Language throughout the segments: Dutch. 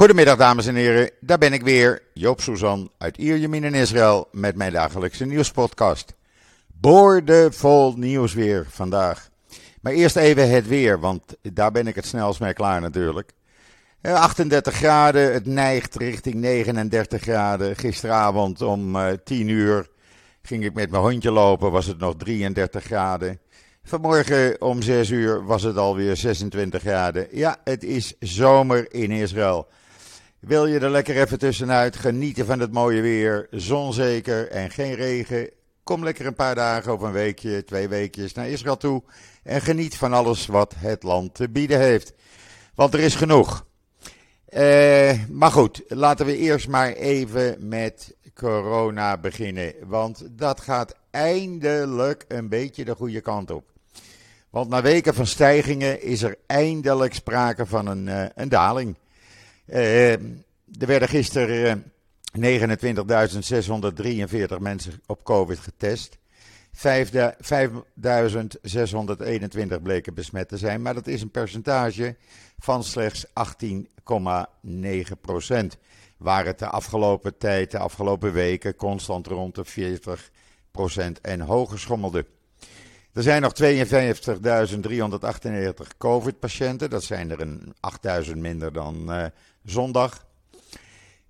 Goedemiddag dames en heren, daar ben ik weer, Joop Suzan uit Ierjemien in Israël met mijn dagelijkse nieuwspodcast. Boordevol nieuws weer vandaag. Maar eerst even het weer, want daar ben ik het snelst mee klaar natuurlijk. 38 eh, graden, het neigt richting 39 graden. Gisteravond om 10 eh, uur ging ik met mijn hondje lopen, was het nog 33 graden. Vanmorgen om 6 uur was het alweer 26 graden. Ja, het is zomer in Israël. Wil je er lekker even tussenuit genieten van het mooie weer, zon zeker en geen regen? Kom lekker een paar dagen of een weekje, twee weekjes naar Israël toe en geniet van alles wat het land te bieden heeft. Want er is genoeg. Eh, maar goed, laten we eerst maar even met corona beginnen. Want dat gaat eindelijk een beetje de goede kant op. Want na weken van stijgingen is er eindelijk sprake van een, uh, een daling. Uh, er werden gisteren 29.643 mensen op COVID getest. 5.621 bleken besmet te zijn, maar dat is een percentage van slechts 18,9 procent. Waar het de afgelopen tijd, de afgelopen weken, constant rond de 40 procent en hoger schommelde. Er zijn nog 52.398 COVID-patiënten. Dat zijn er een 8.000 minder dan uh, zondag.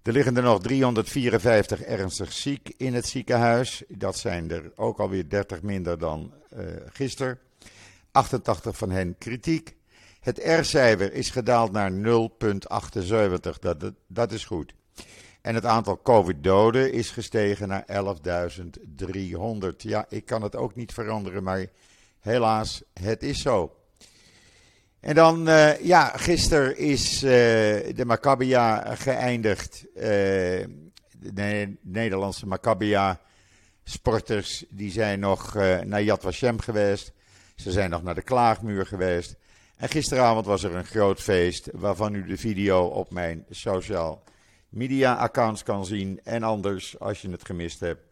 Er liggen er nog 354 ernstig ziek in het ziekenhuis. Dat zijn er ook alweer 30 minder dan uh, gisteren. 88 van hen kritiek. Het R-cijfer is gedaald naar 0,78. Dat, dat is goed. En het aantal COVID-doden is gestegen naar 11.300. Ja, ik kan het ook niet veranderen, maar helaas, het is zo. En dan, uh, ja, gisteren is uh, de Maccabia geëindigd. Uh, de Nederlandse Maccabia sporters, die zijn nog naar Yad Vashem geweest. Ze zijn nog naar de Klaagmuur geweest. En gisteravond was er een groot feest, waarvan u de video op mijn social media accounts kan zien. En anders, als je het gemist hebt,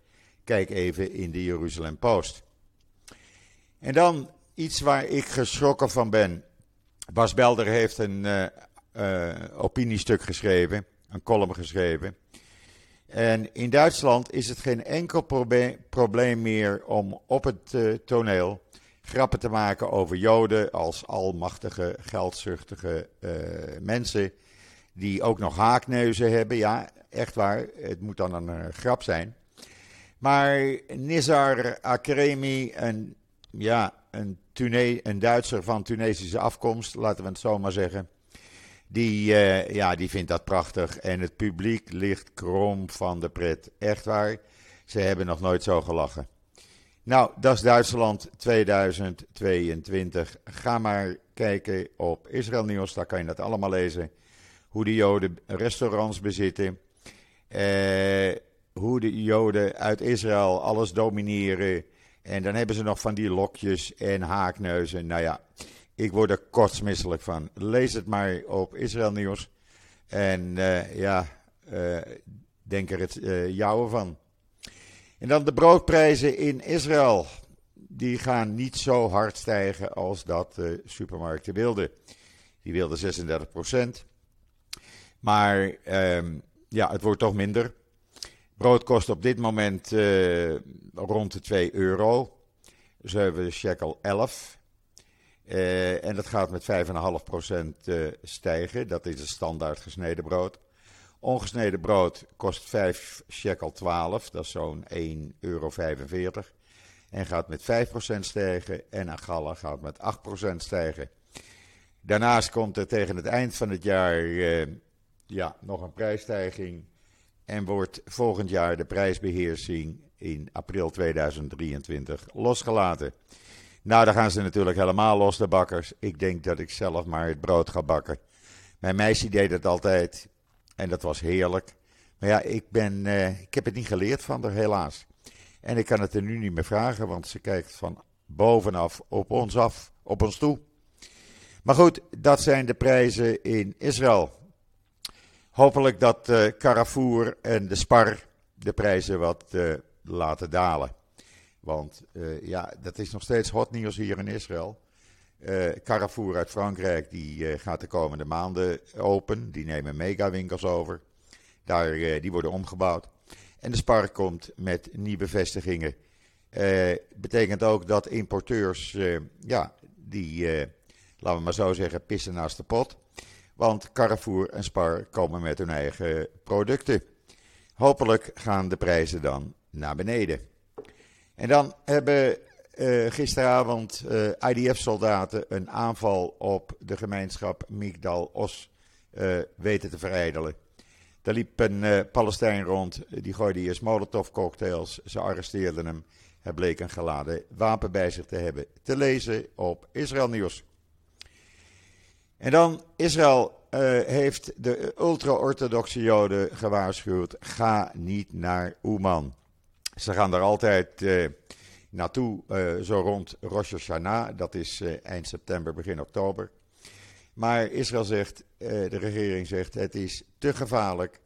kijk even in de Jeruzalem Post. En dan iets waar ik geschrokken van ben. Bas Belder heeft een uh, uh, opiniestuk geschreven, een column geschreven. En in Duitsland is het geen enkel probleem meer om op het uh, toneel grappen te maken over Joden als almachtige, geldzuchtige mensen die ook nog haakneuzen hebben. Ja, echt waar. Het moet dan een uh, grap zijn. Maar Nizar Akremi, een, ja, een, Tune een Duitser van Tunesische afkomst, laten we het zo maar zeggen. Die, uh, ja, die vindt dat prachtig. En het publiek ligt krom van de pret. Echt waar. Ze hebben nog nooit zo gelachen. Nou, dat is Duitsland 2022. Ga maar kijken op Israël Nieuws, daar kan je dat allemaal lezen hoe de Joden restaurants bezitten, eh, hoe de Joden uit Israël alles domineren. En dan hebben ze nog van die lokjes en haakneuzen. Nou ja, ik word er kortsmisselijk van. Lees het maar op Israël Nieuws. En uh, ja, uh, denk er het uh, jouwe van. En dan de broodprijzen in Israël. Die gaan niet zo hard stijgen als dat de supermarkten wilden. Die wilden 36 procent. Maar um, ja, het wordt toch minder. Brood kost op dit moment uh, rond de 2 euro. Dus we hebben shekel 11. Uh, en dat gaat met 5,5% uh, stijgen. Dat is het standaard gesneden brood. Ongesneden brood kost 5 shekel 12. Dat is zo'n 1,45 euro. En gaat met 5% stijgen. En een galla gaat met 8% stijgen. Daarnaast komt er tegen het eind van het jaar uh, ja, nog een prijsstijging. En wordt volgend jaar de prijsbeheersing in april 2023 losgelaten. Nou, dan gaan ze natuurlijk helemaal los, de bakkers. Ik denk dat ik zelf maar het brood ga bakken. Mijn meisje deed het altijd en dat was heerlijk. Maar ja, ik, ben, uh, ik heb het niet geleerd van haar, helaas. En ik kan het er nu niet meer vragen, want ze kijkt van bovenaf op ons af, op ons toe. Maar goed, dat zijn de prijzen in Israël. Hopelijk dat uh, Carrefour en de Spar de prijzen wat uh, laten dalen. Want uh, ja, dat is nog steeds hot nieuws hier in Israël. Carrefour uit Frankrijk die gaat de komende maanden open. Die nemen megawinkels over. Daar, die worden omgebouwd. En de Spar komt met nieuwe vestigingen. betekent ook dat importeurs, ja, die, laten we maar zo zeggen, pissen naast de pot. Want Carrefour en Spar komen met hun eigen producten. Hopelijk gaan de prijzen dan naar beneden. En dan hebben uh, gisteravond eh, IDF-soldaten een aanval op de gemeenschap Migdal-Os uh, weten te verijdelen. Daar liep een Palestijn rond, die gooide eerst molotovcocktails, ze arresteerden hem. Hij bleek een geladen wapen bij zich te hebben. Te lezen op Israël Nieuws. En dan, Israël uh, heeft de ultra-orthodoxe Joden gewaarschuwd: ga niet naar Oeman. Ze gaan daar altijd uh, naartoe, uh, zo rond Rosh Hashanah, dat is eind september, begin oktober. Maar Israël zegt, de regering zegt, het is te gevaarlijk.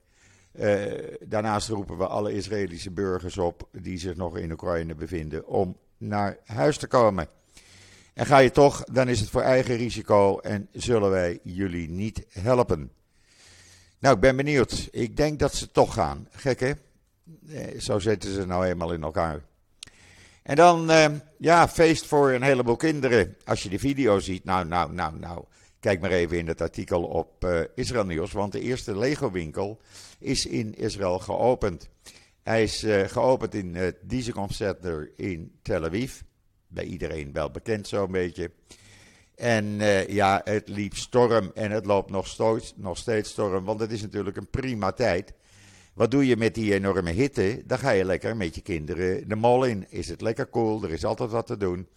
daarnaast roepen we alle Israëlische burgers op die zich nog in Oekraïne bevinden om naar huis te komen. En ga je toch, dan is het voor eigen risico en zullen wij jullie niet helpen. Nou, ik ben benieuwd. Ik denk dat ze toch gaan. Gek hè? Eh, zo zitten ze nou eenmaal in elkaar. En dan, eh, ja, feest voor een heleboel kinderen. Als je de video ziet, nou, nou, nou, nou. Kijk maar even in het artikel op uh, Israël Nieuws. Want de eerste Lego-winkel is in Israël geopend. Hij is uh, geopend in het Dizicom Center in Tel Aviv bij iedereen wel bekend zo'n beetje. En uh, ja, het liep storm en het loopt nog steeds, nog steeds storm, want het is natuurlijk een prima tijd. Wat doe je met die enorme hitte? Dan ga je lekker met je kinderen de mol in. Is het lekker cool? Er is altijd wat te doen.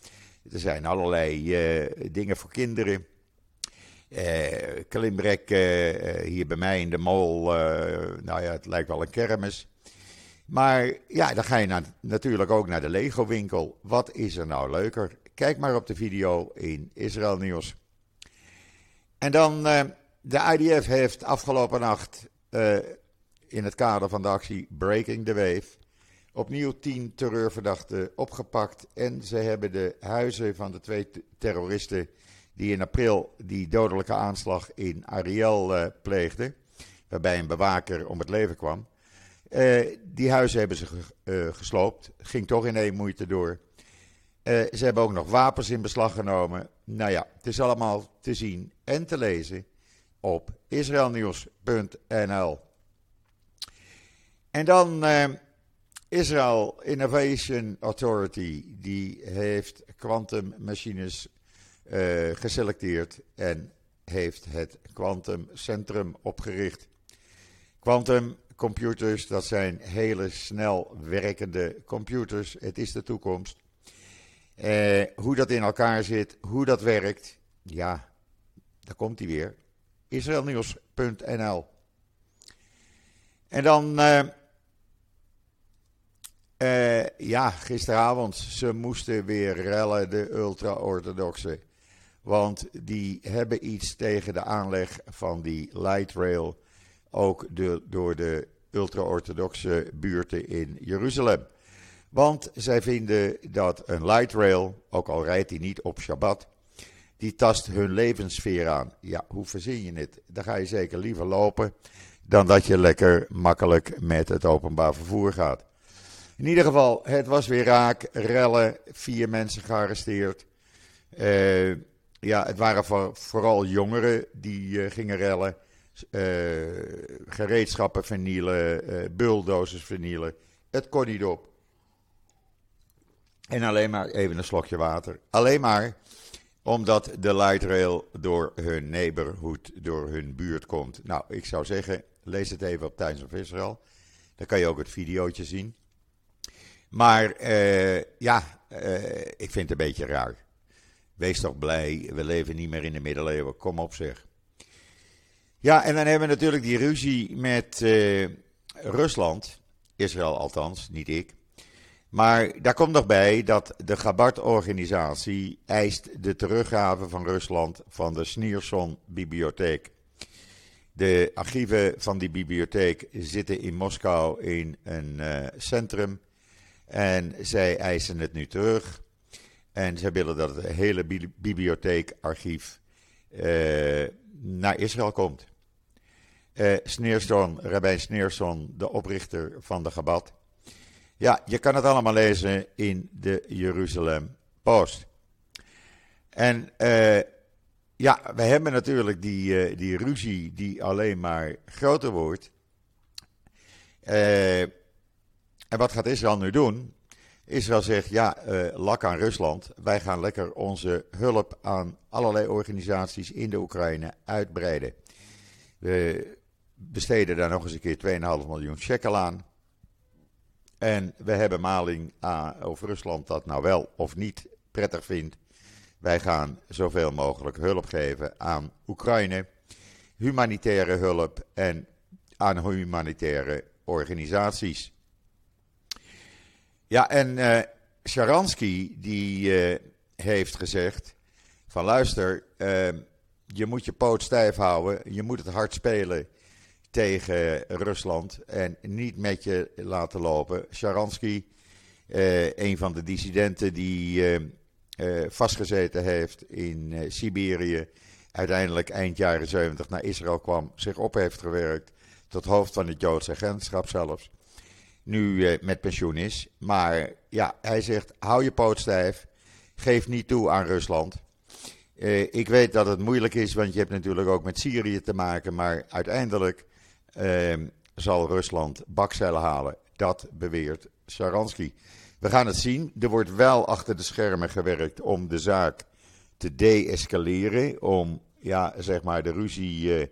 Er zijn allerlei uh, dingen voor kinderen. Uh, klimrek hier bij mij in de mol. nou ja, het lijkt wel een kermis. Maar ja, dan ga je natuurlijk ook naar de Lego winkel. Wat is er nou leuker? Kijk maar op de video in Israël Nieuws. En dan, uh, de IDF heeft afgelopen nacht uh, in het kader van de actie Breaking the Wave opnieuw tien terreurverdachten opgepakt. En ze hebben de huizen van de twee terroristen die in april die dodelijke aanslag in Ariel uh, pleegden, waarbij een bewaker om het leven kwam. Uh, die huizen hebben ze uh, gesloopt. Ging toch in één moeite door. Uh, ze hebben ook nog wapens in beslag genomen. Nou ja, het is allemaal te zien en te lezen op israelnieuws.nl. En dan Israel Innovation Authority. Die heeft kwantummachines geselecteerd en heeft het Quantum Centrum opgericht. Quantum computers, dat zijn hele snel werkende computers. Het is de toekomst. Eh, hoe dat in elkaar zit, hoe dat werkt, ja, daar komt hij weer. Israelnieuws.nl En dan, uh, uh, ja, gisteravond, ze moesten weer rellen, de ultra-orthodoxen. Want die hebben iets tegen de aanleg van die light rail ook de, door de ultra-orthodoxe buurten in Jeruzalem. Want zij vinden dat een light rail, ook al rijdt hij niet op Shabbat, die tast hun levenssfeer aan. Ja, hoe verzin je het? Dan ga je zeker liever lopen dan dat je lekker makkelijk met het openbaar vervoer gaat. In ieder geval, het was weer raak, rellen, vier mensen gearresteerd. Uh, ja, het waren vooral jongeren die uh, gingen rellen. Eh, gereedschappen vernielen, uh, bulldozers vernielen. Het kon niet op. En alleen maar even een slokje water. Alleen maar omdat de light rail door hun neighborhood, door hun buurt komt. Nou, ik zou zeggen, lees het even op Times of Israel. Dan kan je ook het videootje zien. Maar uh, ja, ik vind het een beetje raar. Wees toch blij, we leven niet meer in de middeleeuwen. Kom op zeg. Ja, en dan hebben we natuurlijk die ruzie met uh, Rusland. Israël althans, niet ik. Maar daar komt nog bij dat de Gabat-organisatie eist de teruggave van Rusland van de Snierson-bibliotheek. De archieven van die bibliotheek zitten in Moskou in een uh, centrum en zij eisen het nu terug. En ze willen dat het hele bibliotheek, archief naar Israël komt. Uh, Sneerson, Rabijn Sneerson, de oprichter van de Gabat. Ja, je kan het allemaal lezen in de Jeruzalem Post. En uh, ja, we hebben natuurlijk die, uh, die ruzie die alleen maar groter wordt. en wat gaat Israël nu doen? Israël zegt, ja, lak aan Rusland. Wij gaan lekker onze hulp aan allerlei organisaties in de Oekraïne uitbreiden. We besteden daar nog eens een keer 2,5 miljoen shekel aan. En we hebben maling aan of Rusland dat nou wel of niet prettig vindt. Wij gaan zoveel mogelijk hulp geven aan Oekraïne, humanitaire hulp en aan humanitaire organisaties. Ja, en uh, Sharansky die uh, heeft gezegd van luister, uh, je moet je poot stijf houden, je moet het hard spelen tegen Rusland en niet met je laten lopen. Sharansky, uh, een van de dissidenten die uh, uh, vastgezeten heeft in Siberië, uiteindelijk eind jaren 70 naar Israël kwam, zich op heeft gewerkt tot hoofd van het Joodse agentschap zelfs. Nu met pensioen is. Maar ja, hij zegt: hou je poot stijf. Geef niet toe aan Rusland. ik weet dat het moeilijk is, want je hebt natuurlijk ook met Syrië te maken. Maar uiteindelijk zal Rusland bakcellen halen. Dat beweert Sharansky. We gaan het zien. Er wordt wel achter de schermen gewerkt om de zaak te de-escaleren. Om ja, zeg maar de ruzie uh,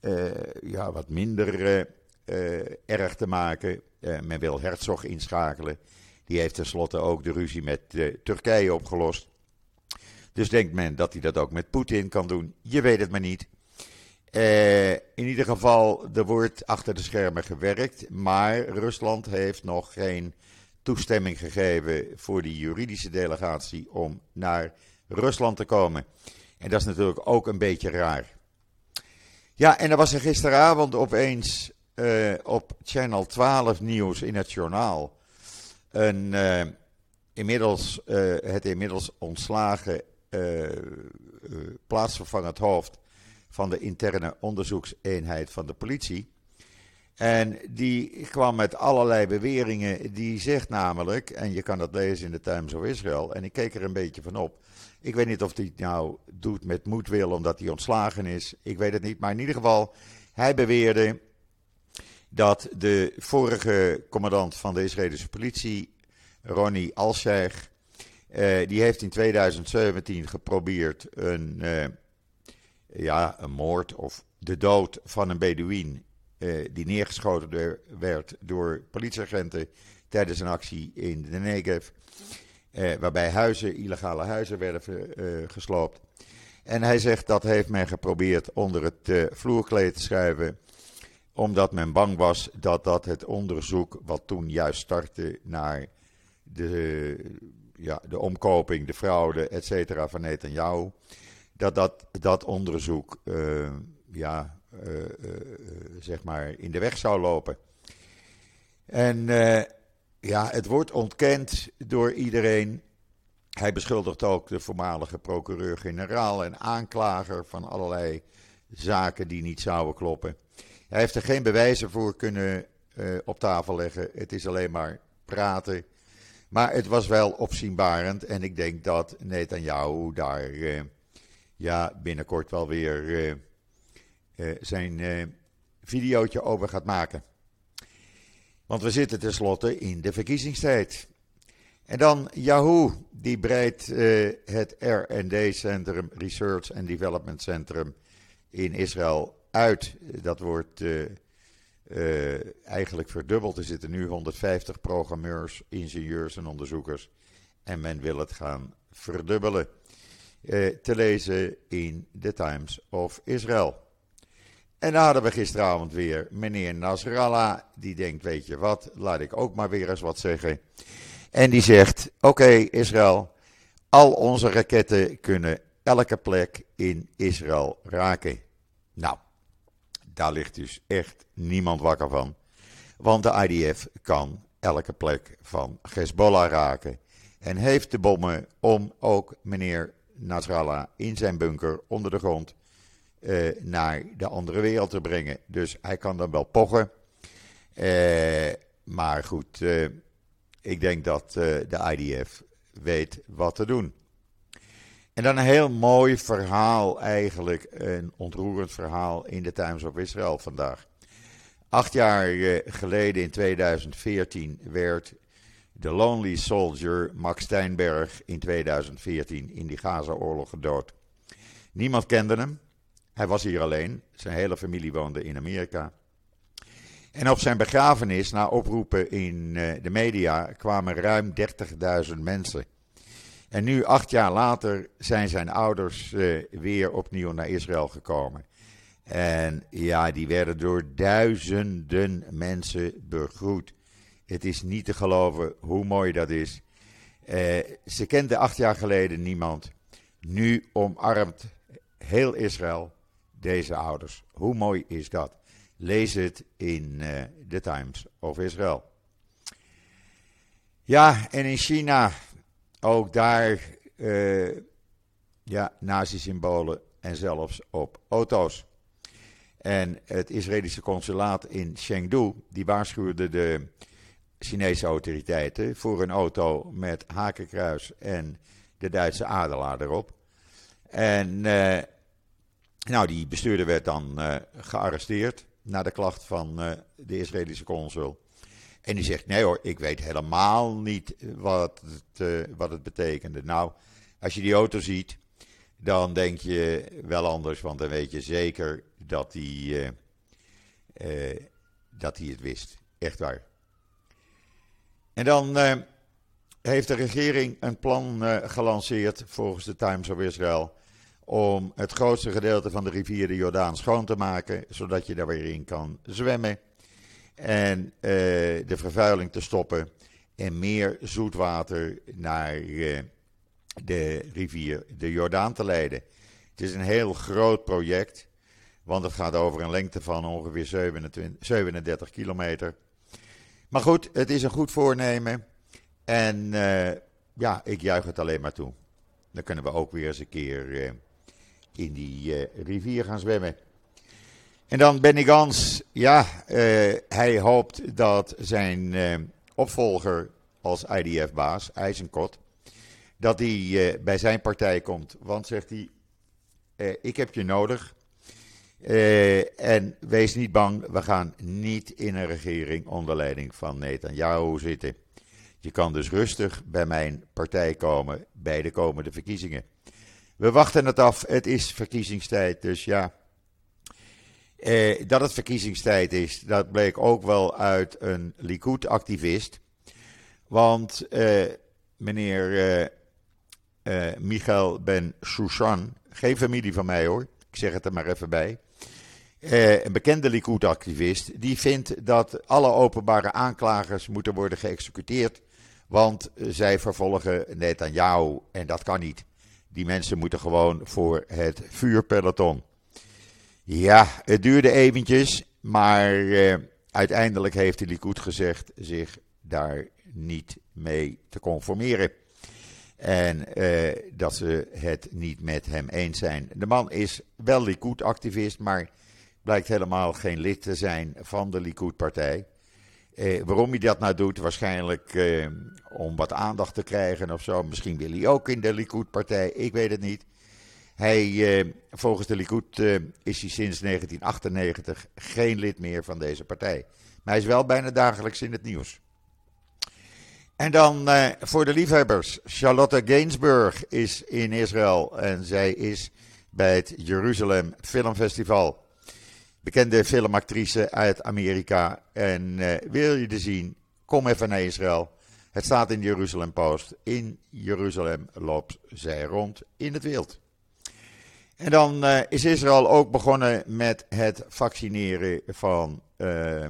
uh, ja, wat minder uh, erg te maken. men wil Herzog inschakelen. Die heeft tenslotte ook de ruzie met Turkije opgelost. Dus denkt men dat hij dat ook met Poetin kan doen. Je weet het maar niet. Uh, in ieder geval, er wordt achter de schermen gewerkt, maar Rusland heeft nog geen toestemming gegeven voor die juridische delegatie om naar Rusland te komen. En dat is natuurlijk ook een beetje raar. Ja, en er was er gisteravond opeens uh, op Channel 12 nieuws in het journaal een uh, inmiddels, het inmiddels ontslagen plaatsvervangend hoofd van de interne onderzoekseenheid van de politie. En die kwam met allerlei beweringen. Die zegt namelijk, en je kan dat lezen in de Times of Israel, en ik keek er een beetje van op. Ik weet niet of hij het nou doet met moedwil omdat hij ontslagen is. Ik weet het niet. Maar in ieder geval, hij beweerde dat de vorige commandant van de Israëlische politie, Ronnie Alsheich, eh, die heeft in 2017 geprobeerd een. Eh, ja, een moord of de dood van een Bedouin. Uh, die neergeschoten werd door politieagenten tijdens een actie in de Negev. Uh, waarbij huizen, illegale huizen werden uh, gesloopt. En hij zegt dat heeft men geprobeerd onder het vloerkleed te schuiven. Omdat men bang was dat dat het onderzoek, wat toen juist startte naar de, ja, de omkoping, de fraude, et cetera, van Netanyahu dat dat, dat onderzoek uh, ja, uh, zeg maar in de weg zou lopen. En ja, het wordt ontkend door iedereen. Hij beschuldigt ook de voormalige procureur-generaal en aanklager van allerlei zaken die niet zouden kloppen. Hij heeft er geen bewijzen voor kunnen op tafel leggen. Het is alleen maar praten. Maar het was wel opzienbarend en ik denk dat Netanyahu daar ja, binnenkort wel weer uh, uh, zijn uh, videootje over gaat maken. Want we zitten tenslotte in de verkiezingstijd. En dan Yahoo, die breidt het R&D-centrum, Research and Development Centrum in Israël uit. Dat wordt eigenlijk verdubbeld. Er zitten nu 150 programmeurs, ingenieurs en onderzoekers. En men wil het gaan verdubbelen eh, te lezen in The Times of Israel. En dan hadden we gisteravond weer meneer Nasrallah, die denkt, weet je wat, laat ik ook maar weer eens wat zeggen. En die zegt, oké Israël, al onze raketten kunnen elke plek in Israël raken. Nou, daar ligt dus echt niemand wakker van. Want de IDF kan elke plek van Hezbollah raken. en heeft de bommen om ook meneer Nasrallah in zijn bunker onder de grond uh, naar de andere wereld te brengen. Dus hij kan dan wel pochen. Uh, maar goed, uh, ik denk dat de IDF weet wat te doen. En dan een heel mooi verhaal eigenlijk, een ontroerend verhaal in de Times of Israel vandaag. Acht jaar geleden in 2014 werd de Lonely Soldier Max Steinberg in 2014 in die Gaza-oorlog gedood. Niemand kende hem. Hij was hier alleen. Zijn hele familie woonde in Amerika. En op zijn begrafenis, na oproepen in eh, de media, kwamen ruim 30.000 mensen. En nu, acht jaar later, zijn zijn ouders uh, weer opnieuw naar Israël gekomen. En ja, die werden door duizenden mensen begroet. Het is niet te geloven hoe mooi dat is. Uh, ze kenden acht jaar geleden niemand. Nu omarmt heel Israël deze ouders. Hoe mooi is dat? Lees het in uh, The Times of Israel. Ja, en in China, ook daar, uh, ja, nazi-symbolen en zelfs op auto's. En het Israëlische consulaat in Chengdu, die waarschuwde de Chinese autoriteiten voor een auto met hakenkruis en de Duitse adelaar erop. En uh, nou, die bestuurder werd dan uh, gearresteerd na de klacht van uh, de Israëlische consul. En die zegt: Nee hoor, ik weet helemaal niet wat het, wat het betekende. Nou, als je die auto ziet, dan denk je wel anders, want dan weet je zeker dat hij, dat hij het wist. Echt waar. En dan uh, heeft de regering een plan uh, gelanceerd volgens de Times of Israel om het grootste gedeelte van de rivier de Jordaan schoon te maken, zodat je daar weer in kan zwemmen en uh, de vervuiling te stoppen en meer zoetwater naar de rivier de Jordaan te leiden. Het is een heel groot project, want het gaat over een lengte van ongeveer 27, 37 kilometer. Maar goed, het is een goed voornemen. En uh, ja, ik juich het alleen maar toe. Dan kunnen we ook weer eens een keer uh, in die uh, rivier gaan zwemmen. En dan Benny Gans. Ja, hij hoopt dat zijn opvolger als IDF-baas, IJzenkot, dat hij bij zijn partij komt. Want zegt hij, ik heb je nodig. Uh, en wees niet bang, we gaan niet in een regering onder leiding van Netanyahu zitten. Je kan dus rustig bij mijn partij komen bij de komende verkiezingen. We wachten het af, het is verkiezingstijd, dus ja. Uh, dat het verkiezingstijd is, dat bleek ook wel uit een Likud-activist. Want uh, meneer Michael Ben Shushan, geen familie van mij hoor, ik zeg het er maar even bij. Uh, een bekende Likud-activist, die vindt dat alle openbare aanklagers moeten worden geëxecuteerd, want zij vervolgen Netanyahu en dat kan niet. Die mensen moeten gewoon voor het vuurpeloton. Ja, het duurde eventjes, maar uh, uiteindelijk heeft de Likud gezegd zich daar niet mee te conformeren. En uh, dat ze het niet met hem eens zijn. De man is wel Likud-activist, maar blijkt helemaal geen lid te zijn van de Likud-partij. Eh, waarom hij dat nou doet, waarschijnlijk eh, om wat aandacht te krijgen of zo. Misschien wil hij ook in de Likud-partij, ik weet het niet. Hij, eh, volgens de Likud eh, is hij sinds 1998 geen lid meer van deze partij. Maar hij is wel bijna dagelijks in het nieuws. En dan eh, voor de liefhebbers. Charlotte Gainsbourg is in Israël en zij is bij het Jeruzalem Filmfestival bekende filmactrice uit Amerika. En uh, wil je er zien, kom even naar Israël. Het staat in de Jeruzalem Post. In Jeruzalem loopt zij rond in het wild. En dan uh, is Israël ook begonnen met het vaccineren van uh,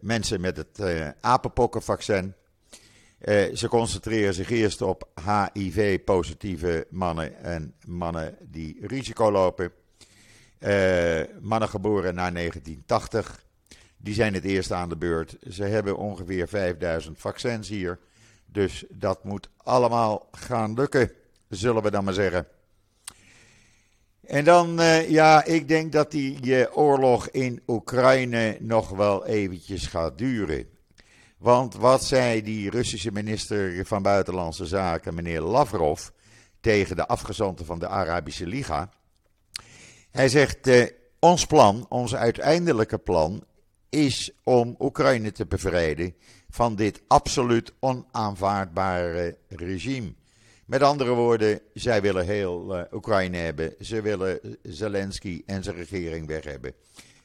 mensen met het apenpokkenvaccin. ze concentreren zich eerst op HIV-positieve mannen en mannen die risico lopen. Uh, mannen geboren na 1980. Die zijn het eerst aan de beurt. Ze hebben ongeveer 5000 vaccins hier. Dus dat moet allemaal gaan lukken, zullen we dan maar zeggen. En dan, uh, ja, ik denk dat die oorlog in Oekraïne nog wel eventjes gaat duren. Want wat zei die Russische minister van Buitenlandse Zaken, meneer Lavrov, tegen de afgezanten van de Arabische Liga? Hij zegt: uh, Ons plan, ons uiteindelijke plan, is om Oekraïne te bevrijden van dit absoluut onaanvaardbare regime. Met andere woorden, zij willen heel uh, Oekraïne hebben. Ze willen Zelensky en zijn regering weg hebben.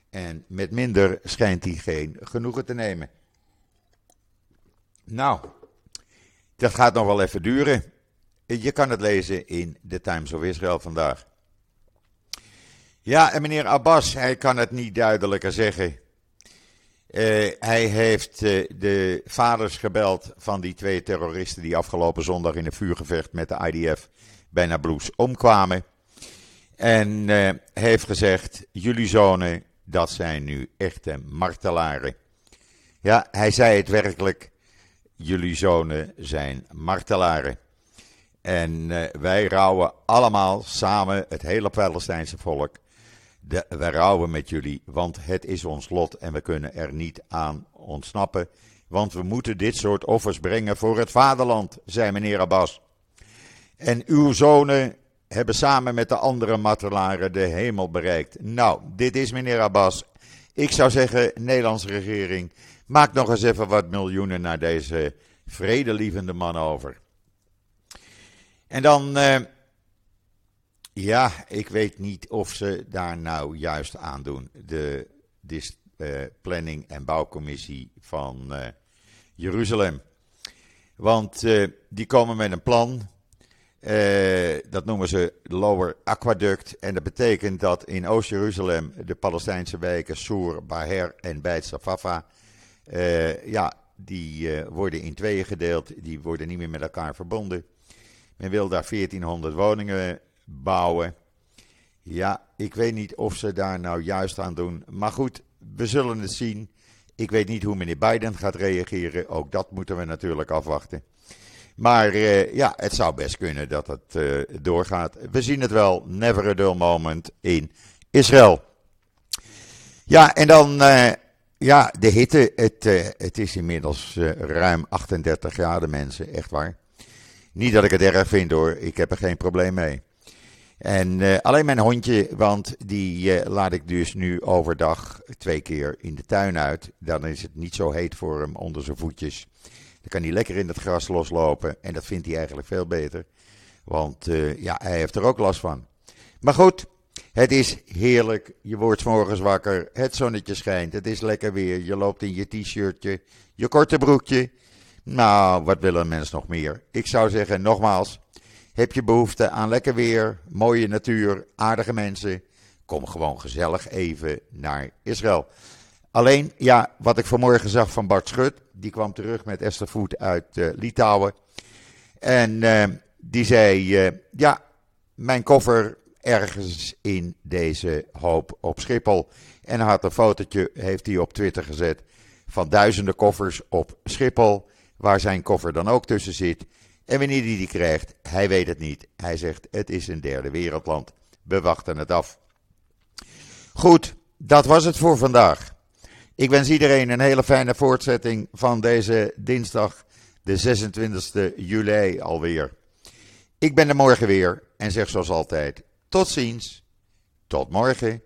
En met minder schijnt hij geen genoegen te nemen. Nou, dat gaat nog wel even duren. Je kan het lezen in The Times of Israel vandaag. Ja, en meneer Abbas, hij kan het niet duidelijker zeggen. Uh, hij heeft uh, de vaders gebeld van die twee terroristen die afgelopen zondag in een vuurgevecht met de IDF bij Nablus omkwamen. En uh, heeft gezegd: Jullie zonen, dat zijn nu echte martelaren. Ja, hij zei het werkelijk: Jullie zonen zijn martelaren. En wij rouwen allemaal samen, het hele Palestijnse volk, de, we rouwen met jullie, want het is ons lot en we kunnen er niet aan ontsnappen. Want we moeten dit soort offers brengen voor het vaderland, zei meneer Abbas. En uw zonen hebben samen met de andere martelaren de hemel bereikt. Nou, dit is meneer Abbas. Ik zou zeggen, Nederlandse regering, maak nog eens even wat miljoenen naar deze vredelievende man over. En dan. Uh, ja, ik weet niet of ze daar nou juist aan doen. De, uh, planning- en bouwcommissie van uh, Jeruzalem. Want uh, die komen met een plan. dat noemen ze Lower Aquaduct. En dat betekent dat in Oost-Jeruzalem de Palestijnse wijken Soer, Baher en Beit Safafa. ja, die worden in tweeën gedeeld. Die worden niet meer met elkaar verbonden. Men wil daar 1400 woningen bouwen. Ja, ik weet niet of ze daar nou juist aan doen. Maar goed, we zullen het zien. Ik weet niet hoe meneer Biden gaat reageren. Ook dat moeten we natuurlijk afwachten. Maar uh, ja, het zou best kunnen dat het uh, doorgaat. We zien het wel. Never a dull moment in Israël. Ja, en dan uh, ja, de hitte. Het, het is inmiddels ruim 38 graden, mensen. Echt waar. Niet dat ik het erg vind hoor. Ik heb er geen probleem mee. En uh, alleen mijn hondje, want die uh, laat ik dus nu overdag twee keer in de tuin uit. Dan is het niet zo heet voor hem onder zijn voetjes. Dan kan hij lekker in het gras loslopen en dat vindt hij eigenlijk veel beter. Want uh, ja, hij heeft er ook last van. Maar goed, het is heerlijk. Je wordt morgens wakker, het zonnetje schijnt, het is lekker weer. Je loopt in je t-shirtje, je korte broekje. Nou, wat wil een mens nog meer? Ik zou zeggen, nogmaals, heb je behoefte aan lekker weer, mooie natuur, aardige mensen? Kom gewoon gezellig even naar Israël. Alleen, ja, wat ik vanmorgen zag van Bart Schut, die kwam terug met Esther Voet uit uh, Litouwen. En uh, die zei, uh, ja, mijn koffer ergens in deze hoop op Schiphol. En had een fotootje, heeft hij op Twitter gezet, van duizenden koffers op Schiphol, waar zijn koffer dan ook tussen zit. En wanneer hij die krijgt, hij weet het niet. Hij zegt: het is een derde wereldland. We wachten het af. Goed, dat was het voor vandaag. Ik wens iedereen een hele fijne voortzetting van deze dinsdag, de 26 juli alweer. Ik ben er morgen weer en zeg zoals altijd: tot ziens, tot morgen.